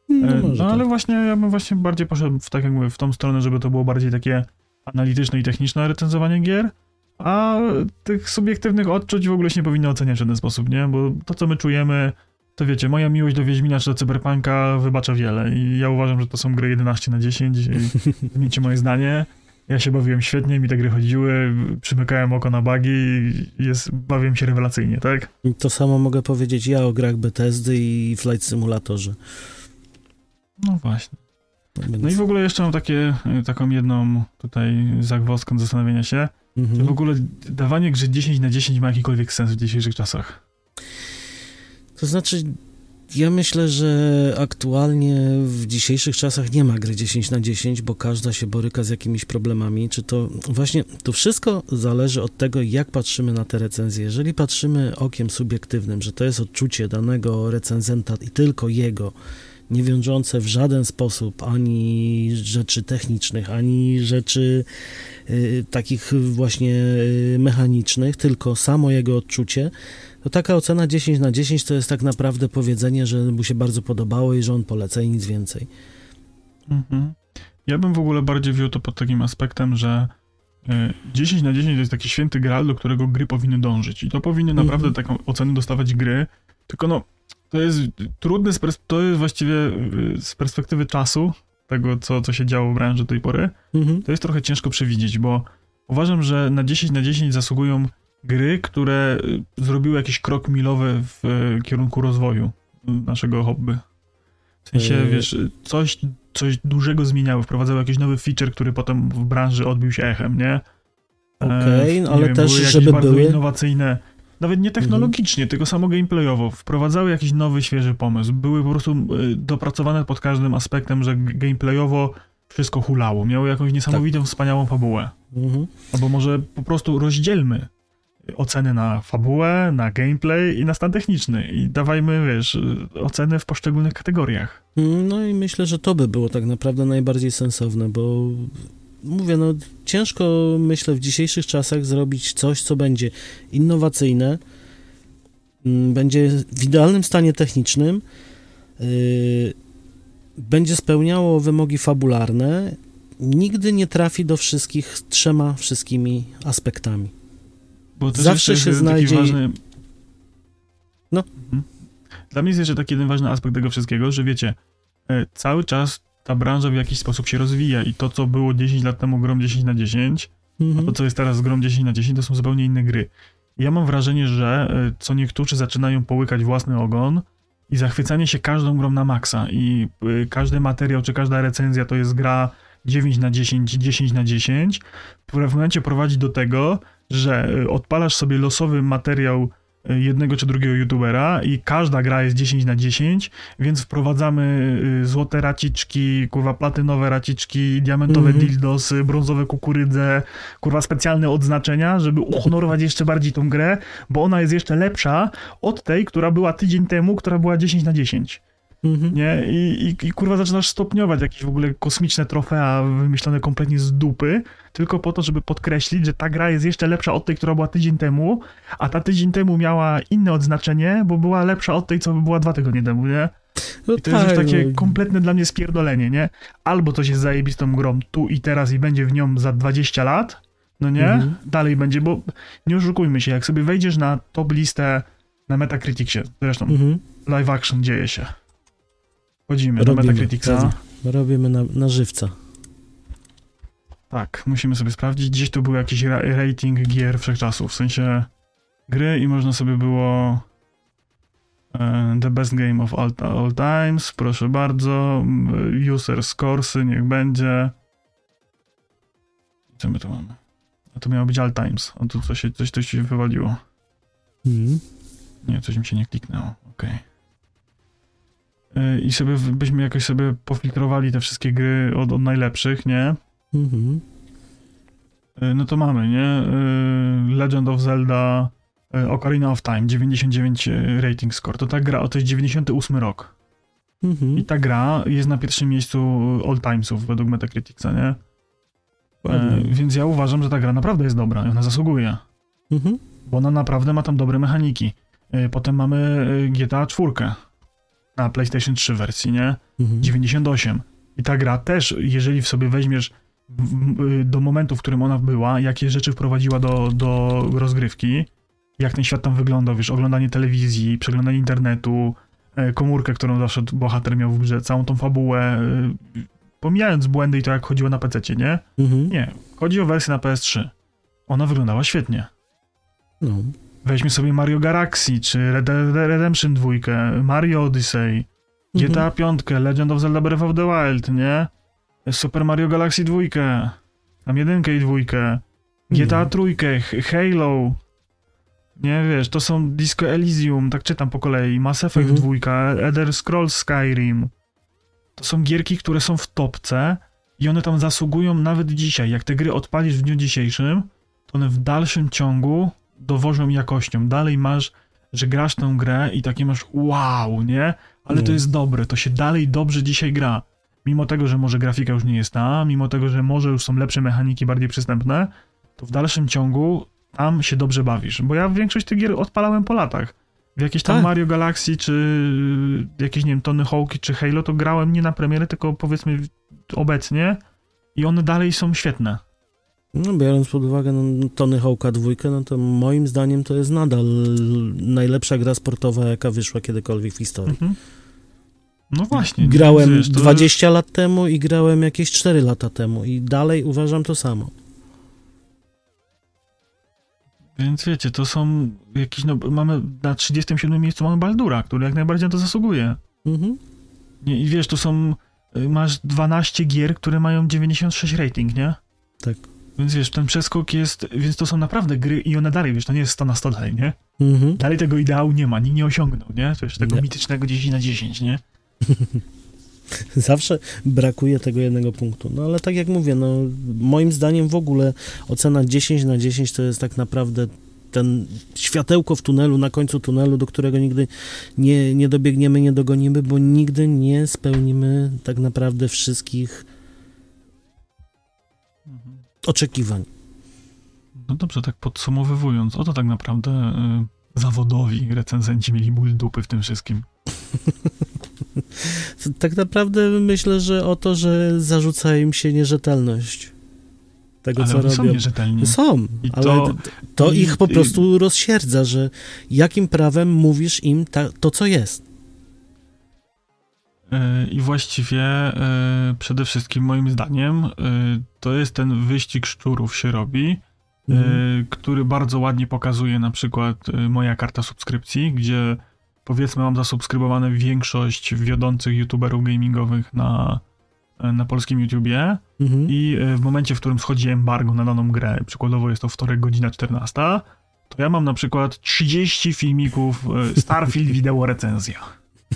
No, E, no ale tak. właśnie ja bym właśnie bardziej poszedł w, tak jak mówię, w tą stronę, żeby to było bardziej takie analityczne i techniczne recenzowanie gier, a tych subiektywnych odczuć w ogóle się nie powinno oceniać w żaden sposób, nie? Bo to, co my czujemy, to wiecie, moja miłość do Wiedźmina czy do Cyberpunka wybacza wiele i ja uważam, że to są gry 11 na 10 i <laughs> zmieńcie moje zdanie. Ja się bawiłem świetnie, mi te gry chodziły, przymykałem oko na bugi i jest, bawiłem się rewelacyjnie, tak? To samo mogę powiedzieć ja o grach Bethesdy i Flight Simulatorze. No właśnie. No, więc, No i w ogóle jeszcze mam takie, y, taką jedną tutaj zagwozdkę do zastanowienia się, mhm. czy w ogóle dawanie grze 10 na 10 ma jakikolwiek sens w dzisiejszych czasach. To znaczy, ja myślę, że aktualnie w dzisiejszych czasach nie ma gry 10 na 10, bo każda się boryka z jakimiś problemami. Czy to właśnie to wszystko zależy od tego, jak patrzymy na te recenzje. Jeżeli patrzymy okiem subiektywnym, że to jest odczucie danego recenzenta i tylko jego, nie wiążące w żaden sposób ani rzeczy technicznych, ani rzeczy y, takich właśnie y, mechanicznych, tylko samo jego odczucie, to taka ocena 10 na 10 to jest tak naprawdę powiedzenie, że mu się bardzo podobało i że on poleca i nic więcej. Mhm. Ja bym w ogóle bardziej wziął to pod takim aspektem, że y, 10 na 10 to jest taki święty graal, do którego gry powinny dążyć. I to powinny Mhm. naprawdę taką ocenę dostawać gry. Tylko no, to jest trudne, to jest właściwie y, z perspektywy czasu, tego co, co się działo w branży do tej pory, Mhm. to jest trochę ciężko przewidzieć, bo uważam, że na 10 na 10 zasługują gry, które y, zrobiły jakiś krok milowy w y, kierunku rozwoju naszego hobby. W sensie, wiesz, coś, coś dużego zmieniały, wprowadzały jakiś nowy feature, który potem w branży odbił się echem, nie? E, Okej, no nie ale wiem, też, były żeby były- innowacyjne, nawet nie technologicznie, tylko samo gameplayowo, wprowadzały jakiś nowy, świeży pomysł. Były po prostu y, dopracowane pod każdym aspektem, że gameplayowo wszystko hulało. Miały jakąś niesamowitą, wspaniałą fabułę. Mhm. Albo może po prostu rozdzielmy oceny na fabułę, na gameplay i na stan techniczny i dawajmy, wiesz, y, oceny w poszczególnych kategoriach. No i myślę, że to by było tak naprawdę najbardziej sensowne, bo mówię, no ciężko myślę w dzisiejszych czasach zrobić coś, co będzie innowacyjne, mm, będzie w idealnym stanie technicznym, yy, będzie spełniało wymogi fabularne, nigdy nie trafi do wszystkich trzema wszystkimi aspektami. Zawsze się znajdzie- ważny... No. Mhm. Dla mnie jest jeszcze taki jeden ważny aspekt tego wszystkiego, że wiecie, e, cały czas ta branża w jakiś sposób się rozwija i to, co było 10 lat temu grą 10 na 10, a Mhm. to, co jest teraz grą 10 na 10, to są zupełnie inne gry. Ja mam wrażenie, że e, co niektórzy zaczynają połykać własny ogon i zachwycanie się każdą grą na maksa i e, każdy materiał czy każda recenzja to jest gra 9 na 10, 10 na 10, w pewnym momencie prowadzi do tego, że e, odpalasz sobie losowy materiał jednego czy drugiego youtubera i każda gra jest 10 na 10, więc wprowadzamy y, złote raciczki, kurwa platynowe raciczki, diamentowe Mhm. dildosy, brązowe kukurydze, kurwa specjalne odznaczenia, żeby uhonorować jeszcze bardziej tą grę, bo ona jest jeszcze lepsza od tej, która była tydzień temu, która była 10 na 10. Mhm. Nie? I, i, I kurwa zaczynasz stopniować jakieś w ogóle kosmiczne trofea wymyślone kompletnie z dupy, tylko po to, żeby podkreślić, że ta gra jest jeszcze lepsza od tej, która była tydzień temu, a ta tydzień temu miała inne odznaczenie, bo była lepsza od tej, co była dwa tygodnie temu, nie? No I to jest już tak, takie no. kompletne dla mnie spierdolenie, nie? Albo coś jest zajebistą grą tu i teraz i będzie w nią za 20 lat, no nie? Mhm. Dalej będzie, bo nie oszukujmy się, jak sobie wejdziesz na top listę na Metacriticsie, zresztą Mhm. live action dzieje się. Wchodzimy do Robimy, Metacriticsa. pewnie. Robimy na, na żywca. Tak, musimy sobie sprawdzić. Gdzieś tu był jakiś ra- rating gier wszechczasów, w sensie gry i można sobie było e, The Best Game of All, all Times, proszę bardzo, User Scoresy, niech będzie. Co my tu mamy? A to miało być All Times, a tu coś, coś, coś się wywaliło. Mhm. Nie, coś mi się nie kliknęło, okej. y, i sobie byśmy jakoś sobie pofiltrowali te wszystkie gry od, od najlepszych, nie? Mhm. Y, No to mamy, nie? Y, Legend of Zelda Ocarina of Time, 99 y, rating score. To ta gra, to jest 98 rok. Mhm. I ta gra jest na pierwszym miejscu all timesów według Metacriticsa, nie? E, więc ja uważam, że ta gra naprawdę jest dobra i ona zasługuje. Mhm. Bo ona naprawdę ma tam dobre mechaniki. E, Potem mamy e, GTA 4 na PlayStation 3 wersji, nie? Mhm. 98. I ta gra też, jeżeli w sobie weźmiesz w- do momentu, w którym ona była, jakie rzeczy wprowadziła do, do rozgrywki, jak ten świat tam wyglądał, wiesz, oglądanie telewizji, przeglądanie internetu, e, komórkę, którą zawsze bohater miał w grze, całą tą fabułę, e, pomijając błędy i to, jak chodziło na PC, nie? Mhm. Nie, chodzi o wersję na PS3. Ona wyglądała świetnie. No. Weźmy sobie Mario Galaxy, czy Red Dead Redemption 2, Mario Odyssey, Mhm. GTA 5, Legend of Zelda Breath of the Wild, nie? Super Mario Galaxy 2, tam jedynkę i dwójkę, GTA. 3, H- Halo, nie wiesz, to są Disco Elysium, tak czytam po kolei, Mass Effect Mhm. 2, Elder Scrolls Skyrim. To są gierki, które są w topce i one tam zasługują nawet dzisiaj. Jak te gry odpalisz w dniu dzisiejszym, to one w dalszym ciągu dowożą jakością. Dalej masz, że grasz tę grę i takie masz wow, nie? Ale to No. jest dobre, to się dalej dobrze dzisiaj gra. Mimo tego, że może grafika już nie jest ta, mimo tego, że może już są lepsze mechaniki, bardziej przystępne, to w dalszym ciągu tam się dobrze bawisz. Bo ja większość tych gier odpalałem po latach. W jakieś tam Tak. Mario Galaxy, czy jakieś, nie wiem, Tony Hawk'i, czy Halo, to grałem nie na premiery, tylko powiedzmy obecnie i one dalej są świetne. No, biorąc pod uwagę no, Tony Hawk'a dwójkę, no to moim zdaniem to jest nadal najlepsza gra sportowa, jaka wyszła kiedykolwiek w historii. Mhm. No właśnie. Grałem wiesz, to 20 lat temu i grałem jakieś 4 lata temu i dalej uważam to samo. Więc wiecie, to są jakieś, no mamy na 37 miejscu mamy Baldura, który jak najbardziej na to zasługuje. Mhm. Nie, I wiesz, to są, y, masz 12 gier, które mają 96 rating, nie? Tak. Więc wiesz, ten przeskok jest, więc to są naprawdę gry i one dalej, wiesz, to nie jest 100 na 100 dalej, nie? Mhm. Dalej tego ideału nie ma, nikt nie osiągnął, nie? Jest tego Nie. mitycznego 10 na 10, nie? <laughs> Zawsze brakuje tego jednego punktu. No ale tak jak mówię, no moim zdaniem w ogóle ocena 10 na 10 to jest tak naprawdę ten światełko w tunelu, na końcu tunelu, do którego nigdy nie, nie dobiegniemy, nie dogonimy, bo nigdy nie spełnimy tak naprawdę wszystkich oczekiwań. No dobrze, tak podsumowywując, oto tak naprawdę y, zawodowi recenzenci mieli ból dupy w tym wszystkim. <laughs> Tak naprawdę myślę, że o to, że zarzuca im się nierzetelność tego, Ale co robią. są nierzetelni. Są, I ale to- to, i- ich po i- prostu rozsierdza, że jakim prawem mówisz im ta, to, co jest. Y, I właściwie y, przede wszystkim moim zdaniem y, to jest ten wyścig szczurów się robi, Mhm. który bardzo ładnie pokazuje na przykład moja karta subskrypcji, gdzie powiedzmy mam zasubskrybowane większość wiodących youtuberów gamingowych na, na polskim YouTubie Mhm. i w momencie, w którym schodzi embargo na daną grę, przykładowo jest to wtorek godzina 14, to ja mam na przykład 30 filmików Starfield <laughs> wideo recenzja.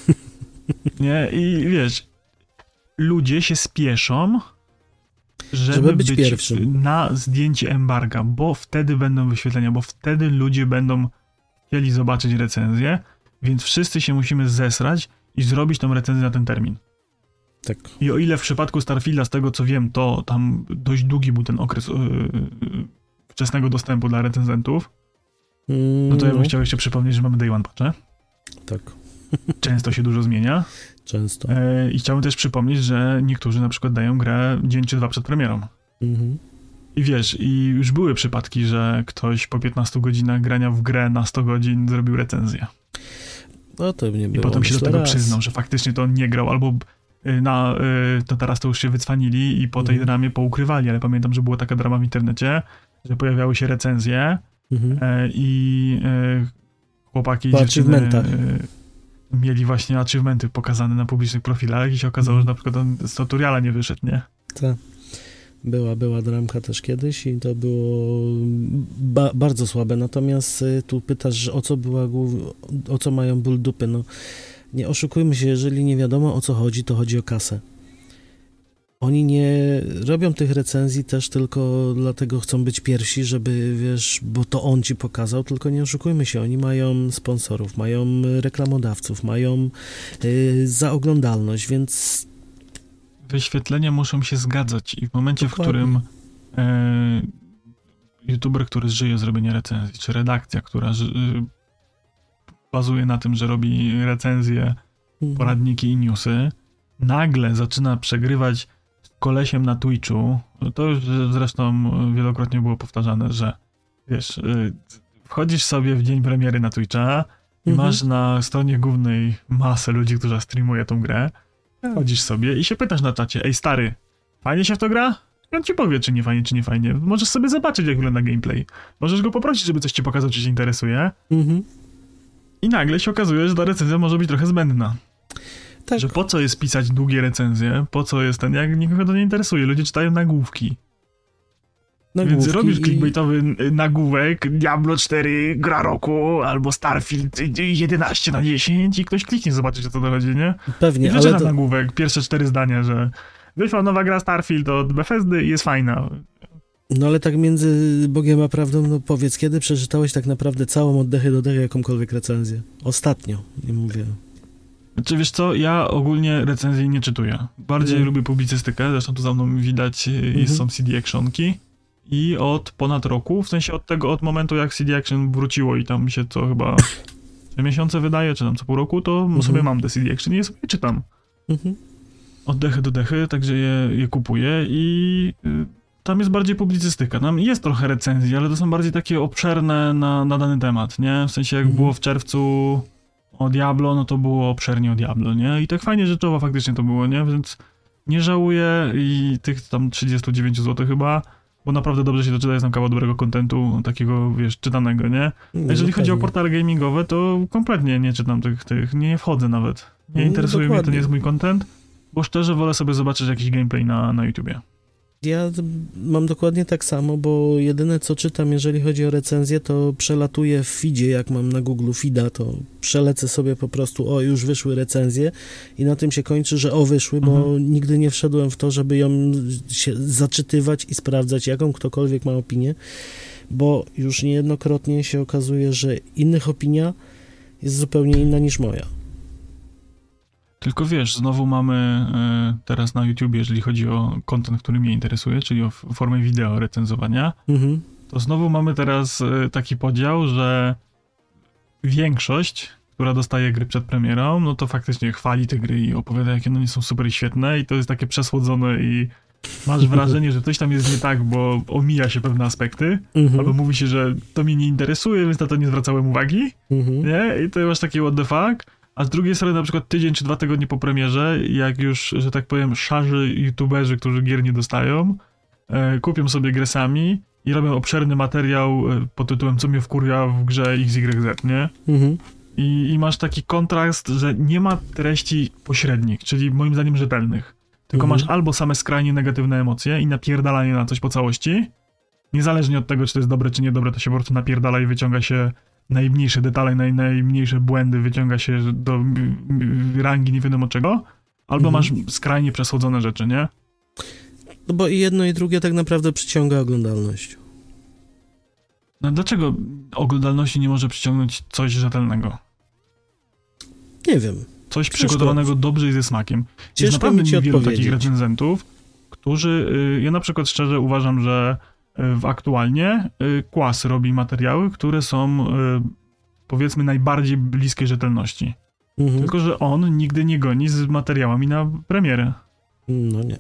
<laughs> Nie? I wiesz, ludzie się spieszą, żeby, Żeby być być, pierwszym. na zdjęcie embarga, bo wtedy będą wyświetlenia, bo wtedy ludzie będą chcieli zobaczyć recenzję, więc wszyscy się musimy zesrać i zrobić tą recenzję na ten termin. Tak. I o ile w przypadku Starfielda, z tego co wiem, to tam dość długi był ten okres yy, yy, wczesnego dostępu dla recenzentów, no to ja bym chciał jeszcze przypomnieć, że mamy Day One patche. Tak, Często się dużo zmienia. często. E, I chciałbym też przypomnieć, że niektórzy na przykład dają grę dzień czy dwa przed premierą. Mhm. I wiesz, i już były przypadki, że ktoś po 15 godzinach grania w grę na 100 godzin zrobił recenzję. No to nie I było. potem się do tego raz. przyznał, że faktycznie to on nie grał, albo y, na, y, to teraz to już się wycwanili i po tej Mhm. dramie poukrywali, ale pamiętam, że była taka drama w internecie, że pojawiały się recenzje Mhm. e, i e, chłopaki i Po dziewczyny achievementach. Mieli właśnie achievementy pokazane na publicznych profilach i się okazało, Mhm. że na przykład on z tutoriala nie wyszedł, nie? Tak. Była, była dramka też kiedyś i to było ba bardzo słabe. Natomiast y, tu pytasz, o co była o co mają ból dupy. No, nie oszukujmy się, jeżeli nie wiadomo o co chodzi, to chodzi o kasę. Oni nie robią tych recenzji też tylko dlatego chcą być pierwsi, żeby wiesz, bo to on ci pokazał, tylko nie oszukujmy się, oni mają sponsorów, mają reklamodawców, mają yy, za oglądalność, więc Wyświetlenia muszą się zgadzać i w momencie, Dokładnie. w którym e, youtuber, który żyje z robienia recenzji, czy redakcja, która ży, bazuje na tym, że robi recenzje, Mhm. poradniki i newsy, nagle zaczyna przegrywać kolesiem na Twitchu, to już zresztą wielokrotnie było powtarzane, że wiesz, y, wchodzisz sobie w dzień premiery na Twitcha i Mhm. masz na stronie głównej masę ludzi, którzy streamuje tą grę, wchodzisz sobie i się pytasz na czacie, ej stary, fajnie się w to gra? I on ci powie, czy nie fajnie, czy nie fajnie. Możesz sobie zobaczyć, jak wygląda gameplay. Możesz go poprosić, żeby coś ci pokazał, czy cię interesuje. Mhm. I nagle się okazuje, że ta recenzja może być trochę zbędna. Tak. Że po co jest pisać długie recenzje, po co jest ten, jak nikogo to nie interesuje, ludzie czytają nagłówki. Więc Nagłówki robisz i- clickbaitowy y, nagłówek, Diablo 4 gra roku, albo Starfield y, 11 na 10 i ktoś kliknie zobaczyć, o co to chodzi, nie? I Pewnie, ale przeczyta to, nagłówek, pierwsze cztery zdania, że wyszła nowa gra Starfield od Bethesdy i jest fajna. no ale tak między Bogiem a prawdą, no powiedz, kiedy przeczytałeś tak naprawdę całą oddechy do dechy jakąkolwiek recenzję? Ostatnio, nie mówię. Czy wiesz co, ja ogólnie recenzji nie czytuję. Bardziej Mhm. lubię publicystykę, zresztą tu za mną widać, y, Mhm. są CD Actionki. I od ponad roku, w sensie od tego, od momentu jak CD Action wróciło i tam się co chyba <laughs> trzy miesiące wydaje, czy tam co pół roku, to Mhm. sobie mam te CD Action i je sobie czytam. Mhm. Od dechy do dechy, także je, je kupuję i y, tam jest bardziej publicystyka. Tam jest trochę recenzji, ale to są bardziej takie obszerne na, na dany temat, nie? W sensie jak Mhm. było w czerwcu o Diablo, no to było obszernie o Diablo, nie? I tak fajnie rzeczowo faktycznie to było, nie? Więc nie żałuję i tych tam 39 zł chyba, bo naprawdę dobrze się to czyta, jest tam kawał dobrego kontentu, takiego, wiesz, czytanego, nie? A jeżeli No chodzi o portale gamingowe, to kompletnie nie czytam tych, tych nie wchodzę nawet. Nie No, interesuje mnie, to nie jest mój content, bo szczerze wolę sobie zobaczyć jakiś gameplay na, na YouTubie. Ja mam dokładnie tak samo, bo jedyne co czytam, jeżeli chodzi o recenzję, to przelatuję w feedzie, jak mam na Google feeda, to przelecę sobie po prostu, o już wyszły recenzje i na tym się kończy, że o wyszły, bo Mhm. nigdy nie wszedłem w to, żeby ją zaczytywać i sprawdzać, jaką ktokolwiek ma opinię, bo już niejednokrotnie się okazuje, że innych opinia jest zupełnie inna niż moja. Tylko wiesz, znowu mamy e, teraz na YouTubie, jeżeli chodzi o content, który mnie interesuje, czyli o formę wideo recenzowania, Mhm. to znowu mamy teraz e, taki podział, że większość, która dostaje gry przed premierą, no to faktycznie chwali te gry i opowiada, jakie one są super i świetne i to jest takie przesłodzone i masz wrażenie, że coś tam jest nie tak, bo omija się pewne aspekty, Mhm. albo mówi się, że to mnie nie interesuje, więc na to nie zwracałem uwagi, Mhm. nie? I to masz takie what the fuck. A z drugiej strony na przykład tydzień czy dwa tygodnie po premierze, jak już, że tak powiem, szarzy youtuberzy, którzy gier nie dostają, e, kupią sobie grę sami i robią obszerny materiał e, pod tytułem Co mnie wkurwia w grze XYZ, nie? Mhm. I, I masz taki kontrast, że nie ma treści pośrednich, czyli moim zdaniem rzetelnych. Tylko Mhm. masz albo same skrajnie negatywne emocje i napierdalanie na coś po całości. Niezależnie od tego, czy to jest dobre, czy niedobre, to się po prostu napierdala i wyciąga się najmniejsze detale, naj, najmniejsze błędy, wyciąga się do rangi nie wiadomo czego. Albo Mhm. masz skrajnie przesłodzone rzeczy, nie? No bo i jedno i drugie tak naprawdę przyciąga oglądalność. No dlaczego oglądalności nie może przyciągnąć coś rzetelnego? Nie wiem. Coś Ciężko. przygotowanego dobrze i ze smakiem. Jest Ciężko naprawdę mi ci niewielu takich recenzentów, którzy, y, ja na przykład szczerze uważam, że w aktualnie y, Kłas robi materiały, które są y, powiedzmy najbardziej bliskie rzetelności. Mhm. Tylko, że on nigdy nie goni z materiałami na premierę. No nie.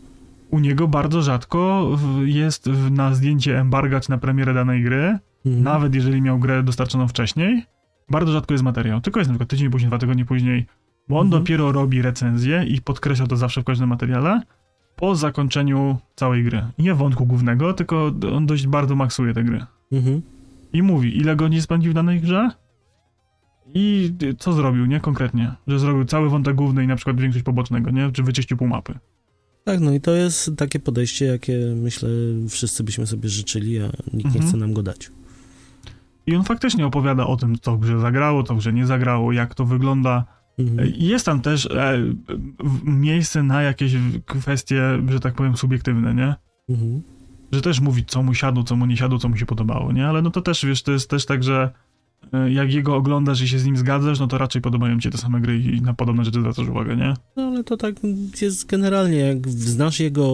U niego bardzo rzadko jest na zdjęcie embargać na premierę danej gry, Mhm. nawet jeżeli miał grę dostarczoną wcześniej, bardzo rzadko jest materiał. Tylko jest na przykład tydzień później, dwa tygodnie później, bo on Mhm. dopiero robi recenzję i podkreśla to zawsze w każdym materiale po zakończeniu całej gry. Nie wątku głównego, tylko on dość bardzo maksuje te gry. Mhm. I mówi, ile godzin spędził w danej grze i co zrobił, nie? Konkretnie. Że zrobił cały wątek główny i na przykład większość pobocznego, nie? Czy wyczyścił pół mapy. Tak, no i to jest takie podejście, jakie myślę wszyscy byśmy sobie życzyli, a nikt nie Mhm. chce nam go dać. I on faktycznie opowiada o tym, co grze zagrało, co grze nie zagrało, jak to wygląda. Mhm. Jest tam też e, miejsce na jakieś kwestie, że tak powiem, subiektywne, nie? Mhm. Że też mówi, co mu siadło, co mu nie siadło, co mu się podobało, nie? Ale no to też, wiesz, to jest też tak, że jak jego oglądasz i się z nim zgadzasz, no to raczej podobają ci te same gry i na podobne rzeczy zwracasz uwagę, nie? No ale to tak jest generalnie, jak znasz jego,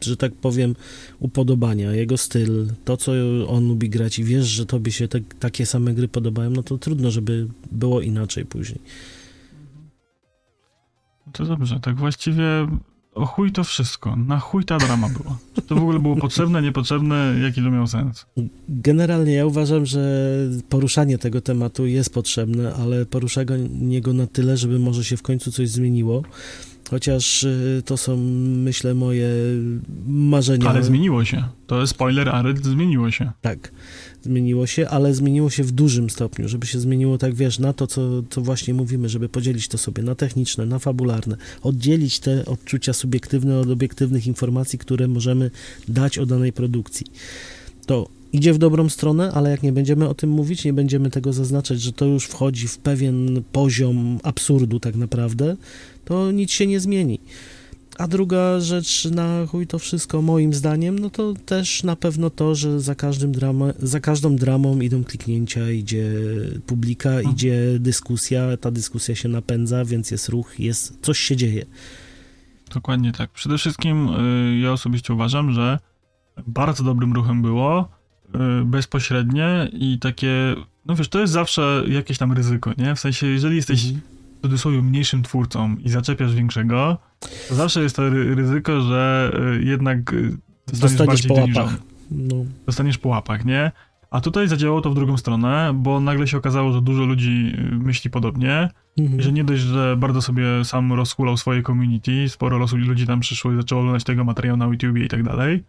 że tak powiem, upodobania, jego styl, to co on lubi grać i wiesz, że tobie się te, takie same gry podobają, no to trudno, żeby było inaczej później. To dobrze, tak właściwie o chuj to wszystko. Na chuj ta drama była. Czy to w ogóle było potrzebne, niepotrzebne, jaki to miał sens? Generalnie ja uważam, że poruszanie tego tematu jest potrzebne, ale poruszanie go na tyle, żeby może się w końcu coś zmieniło. Chociaż y, to są, myślę, moje marzenia. Ale zmieniło się. To jest spoiler, ale zmieniło się. Tak, zmieniło się, ale zmieniło się w dużym stopniu, żeby się zmieniło, tak wiesz, na to, co, co właśnie mówimy, żeby podzielić to sobie na techniczne, na fabularne, oddzielić te odczucia subiektywne od obiektywnych informacji, które możemy dać o danej produkcji. To idzie w dobrą stronę, ale jak nie będziemy o tym mówić, nie będziemy tego zaznaczać, że to już wchodzi w pewien poziom absurdu tak naprawdę, to nic się nie zmieni. A druga rzecz na chuj to wszystko, moim zdaniem, no to też na pewno to, że za, każdym drama, za każdą dramą idą kliknięcia, idzie publika, Mhm. idzie dyskusja, ta dyskusja się napędza, więc jest ruch, jest, coś się dzieje. Dokładnie tak. Przede wszystkim y, ja osobiście uważam, że bardzo dobrym ruchem było y, bezpośrednie i takie, no wiesz, to jest zawsze jakieś tam ryzyko, nie? W sensie, jeżeli jesteś Mhm. Cudzysłowie mniejszym twórcą i zaczepiasz większego, to zawsze jest to ry- ryzyko, że y, jednak y, Dostaniesz bardziej po łapach. No, Dostaniesz po łapach, nie? A tutaj zadziałało to w drugą stronę, bo nagle się okazało, że dużo ludzi y, myśli podobnie, mhm. i że nie dość, że bardzo sobie sam rozkulał swoje community, sporo ludzi tam przyszło i zaczęło oglądać tego materiału na YouTubie i tak dalej,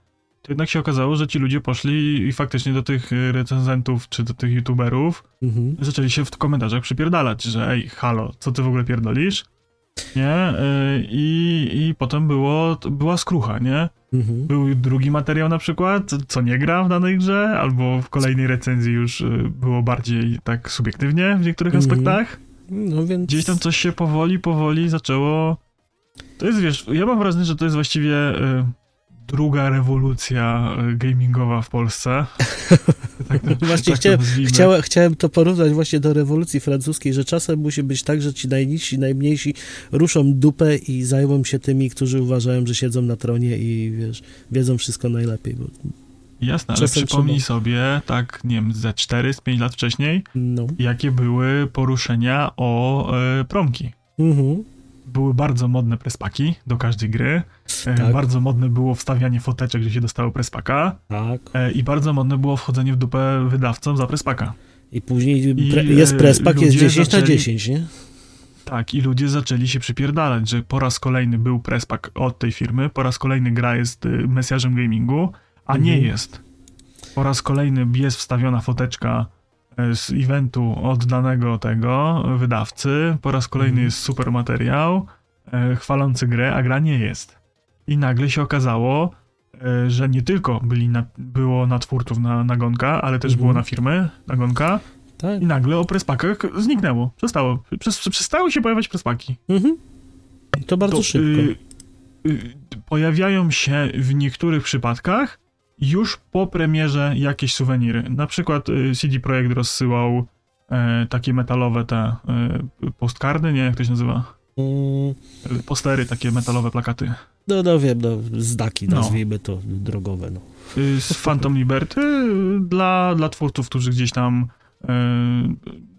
to jednak się okazało, że ci ludzie poszli i faktycznie do tych y, recenzentów czy do tych YouTuberów Mhm. zaczęli się w komentarzach przypierdalać, że ej, halo, co ty w ogóle pierdolisz? Nie? Y, I, i potem było, była skrucha, nie? Mhm. Był drugi materiał na przykład, co nie gra w danej grze, albo w kolejnej recenzji już y, było bardziej tak subiektywnie w niektórych Mhm. aspektach. No więc... Gdzieś tam coś się powoli, powoli zaczęło. To jest, wiesz, ja mam wrażenie, że to jest właściwie y, druga rewolucja y, gamingowa w Polsce. <laughs> tak to, Właśnie tak to chciałem, nazwijmy. chciałem, chciałem to porównać właśnie do rewolucji francuskiej, że czasem musi być tak, że ci najniżsi, najmniejsi ruszą dupę i zajmą się tymi, którzy uważają, że siedzą na tronie i wiesz, wiedzą wszystko najlepiej. Bo, Jasne, ale przypomnij trzeba. sobie, tak, nie wiem, ze 4 z 5 lat wcześniej, no. jakie były poruszenia o y, promki. Mhm. Były bardzo modne prespaki do każdej gry. E, Tak. Bardzo modne było wstawianie foteczek, że się dostało prespaka. Tak. E, I bardzo modne było wchodzenie w dupę wydawcom za prespaka. I później I, pre, jest e, prespak, jest ludzie 10 na zaczęli- 10, nie? Tak, i ludzie zaczęli się przypierdalać, że po raz kolejny był prespak od tej firmy, po raz kolejny gra jest y, mesjarzem gamingu, a nie Mhm. jest. Po raz kolejny jest wstawiona foteczka z eventu od danego tego wydawcy, po raz kolejny Mhm. jest super materiał y, chwalący grę, a gra nie jest. I nagle się okazało, y, że nie tylko byli na, było na twórców na, nagonka, ale też Mhm. było na firmy nagonka Tak. i nagle o prespakach zniknęło. Przestało. Przestały się pojawiać prespaki. Mhm. To bardzo To, szybko. y, y, pojawiają się w niektórych przypadkach już po premierze jakieś suweniry. Na przykład y, CD Projekt rozsyłał e, takie metalowe te e, postkardy, nie jak to się nazywa? Mm, Postery, takie metalowe plakaty. No, no wiem, no, zdaki No. nazwijmy to drogowe, no. Y, Z Phantom Liberty y, dla, dla twórców, którzy gdzieś tam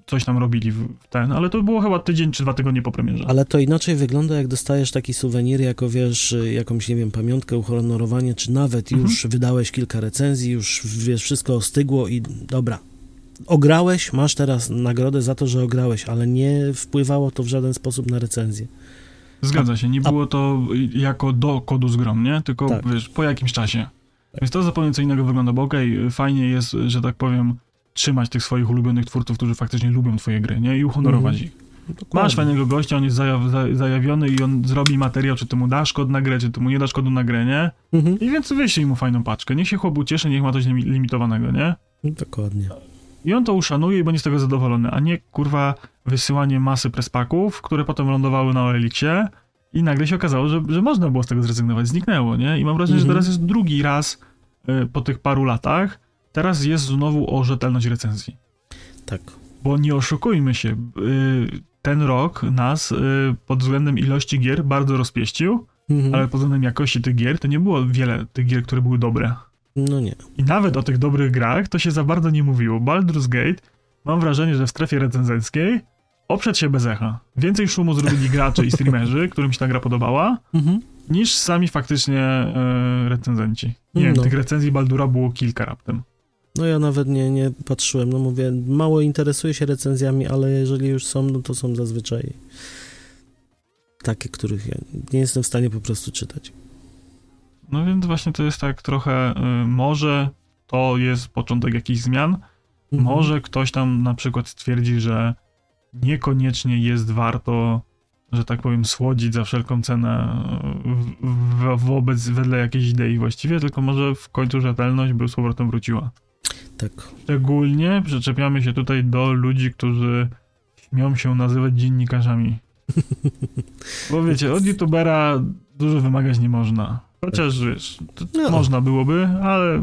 coś tam robili w ten, ale to było chyba tydzień czy dwa tygodnie po premierze. Ale to inaczej wygląda, jak dostajesz taki suwenir, jako wiesz, jakąś, nie wiem, pamiątkę, uhonorowanie, czy nawet Mhm. już wydałeś kilka recenzji, już wiesz, wszystko ostygło i dobra. Ograłeś, masz teraz nagrodę za to, że ograłeś, ale nie wpływało to w żaden sposób na recenzję. Zgadza się, nie było to jako do kodu z grą, nie? Tylko Tak. wiesz, po jakimś czasie. Więc to zupełnie co innego wygląda, bo okej, fajnie jest, że tak powiem, trzymać tych swoich ulubionych twórców, którzy faktycznie lubią twoje gry, nie? I uhonorować Mhm. ich. Dokładnie. Masz fajnego gościa, on jest zajaw, za, zajawiony i on zrobi materiał, czy ty mu dasz kod na grę, czy ty mu nie dasz kodu na grę, nie? Mhm. I więc wyślij mu fajną paczkę. Niech się chłop ucieszy, niech ma coś limi- limitowanego, nie? Dokładnie. I on to uszanuje i będzie z tego zadowolony, a nie kurwa wysyłanie masy prespaków, które potem lądowały na OLX-ie i nagle się okazało, że, że można było z tego zrezygnować, zniknęło, nie? I mam wrażenie, Mhm. że teraz jest drugi raz y, po tych paru latach, teraz jest znowu o rzetelność recenzji. Tak. Bo nie oszukujmy się, y, ten rok nas y, pod względem ilości gier bardzo rozpieścił, Mhm. ale pod względem jakości tych gier to nie było wiele tych gier, które były dobre. No nie. I nawet o tych dobrych grach to się za bardzo nie mówiło. Baldur's Gate, mam wrażenie, że w strefie recenzenckiej oprzedł się bez echa. Więcej szumu zrobili gracze i streamerzy, <laughs> którym się ta gra podobała, Mhm. niż sami faktycznie e, recenzenci. Nie wiem, No. tych recenzji Baldura było kilka raptem. No ja nawet nie, nie patrzyłem, no mówię, mało interesuję się recenzjami, ale jeżeli już są, no to są zazwyczaj takie, których ja nie jestem w stanie po prostu czytać. No więc właśnie to jest tak trochę, y, może to jest początek jakichś zmian, Mhm. może ktoś tam na przykład stwierdzi, że niekoniecznie jest warto, że tak powiem, słodzić za wszelką cenę w, w, wobec, wedle jakiejś idei właściwie, tylko może w końcu rzetelność by z powrotem wróciła. Tak. Szczególnie przyczepiamy się tutaj do ludzi, którzy śmią się nazywać dziennikarzami. <laughs> Bo wiecie, od youtubera dużo wymagać nie można. Chociaż wiesz, to No. można byłoby, ale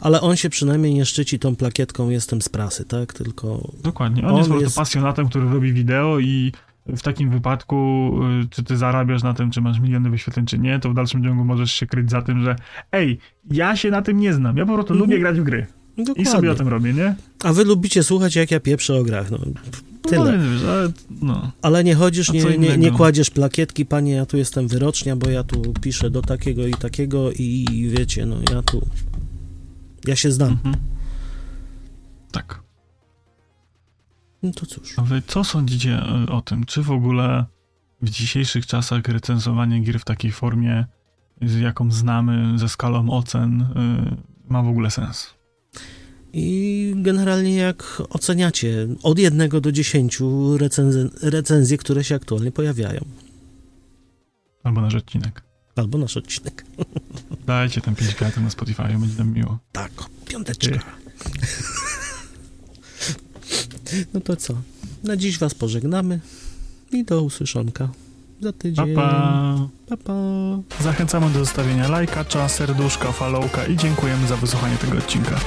Ale on się przynajmniej nie szczyci tą plakietką jestem z prasy, tak? Tylko dokładnie. On, On jest jest- pasjonatem, który robi wideo i w takim wypadku, y, czy ty zarabiasz na tym, czy masz miliony wyświetleń, czy nie, to w dalszym ciągu możesz się kryć za tym, że ej, ja się na tym nie znam, ja po prostu Mhm. lubię grać w gry. dokładnie. I sobie o tym robię, nie? A wy lubicie słuchać, jak ja pieprzę o grach, no. No, Tyle. więc wiesz, ale no. Ale nie chodzisz, nie, nie, nie kładziesz plakietki, panie, ja tu jestem wyrocznia, bo ja tu piszę do takiego i takiego i, i wiecie, no ja tu, ja się znam. Mhm. Tak. No to cóż. Co sądzicie e, o tym? Czy w ogóle w dzisiejszych czasach recenzowanie gier w takiej formie, z jaką znamy, ze skalą ocen, y, ma w ogóle sens? I generalnie jak oceniacie od jednego do dziesięciu recenz- recenzje, które się aktualnie pojawiają? Albo nasz odcinek. Albo nasz odcinek. Dajcie tam 5 kwiatów na Spotify, będzie nam miło. Tak, piąteczka. No to co? Na dziś was pożegnamy i do usłyszonka za tydzień. pa. pa, pa. Zachęcamy do zostawienia lajka, serduszka, followka i dziękujemy za wysłuchanie tego odcinka.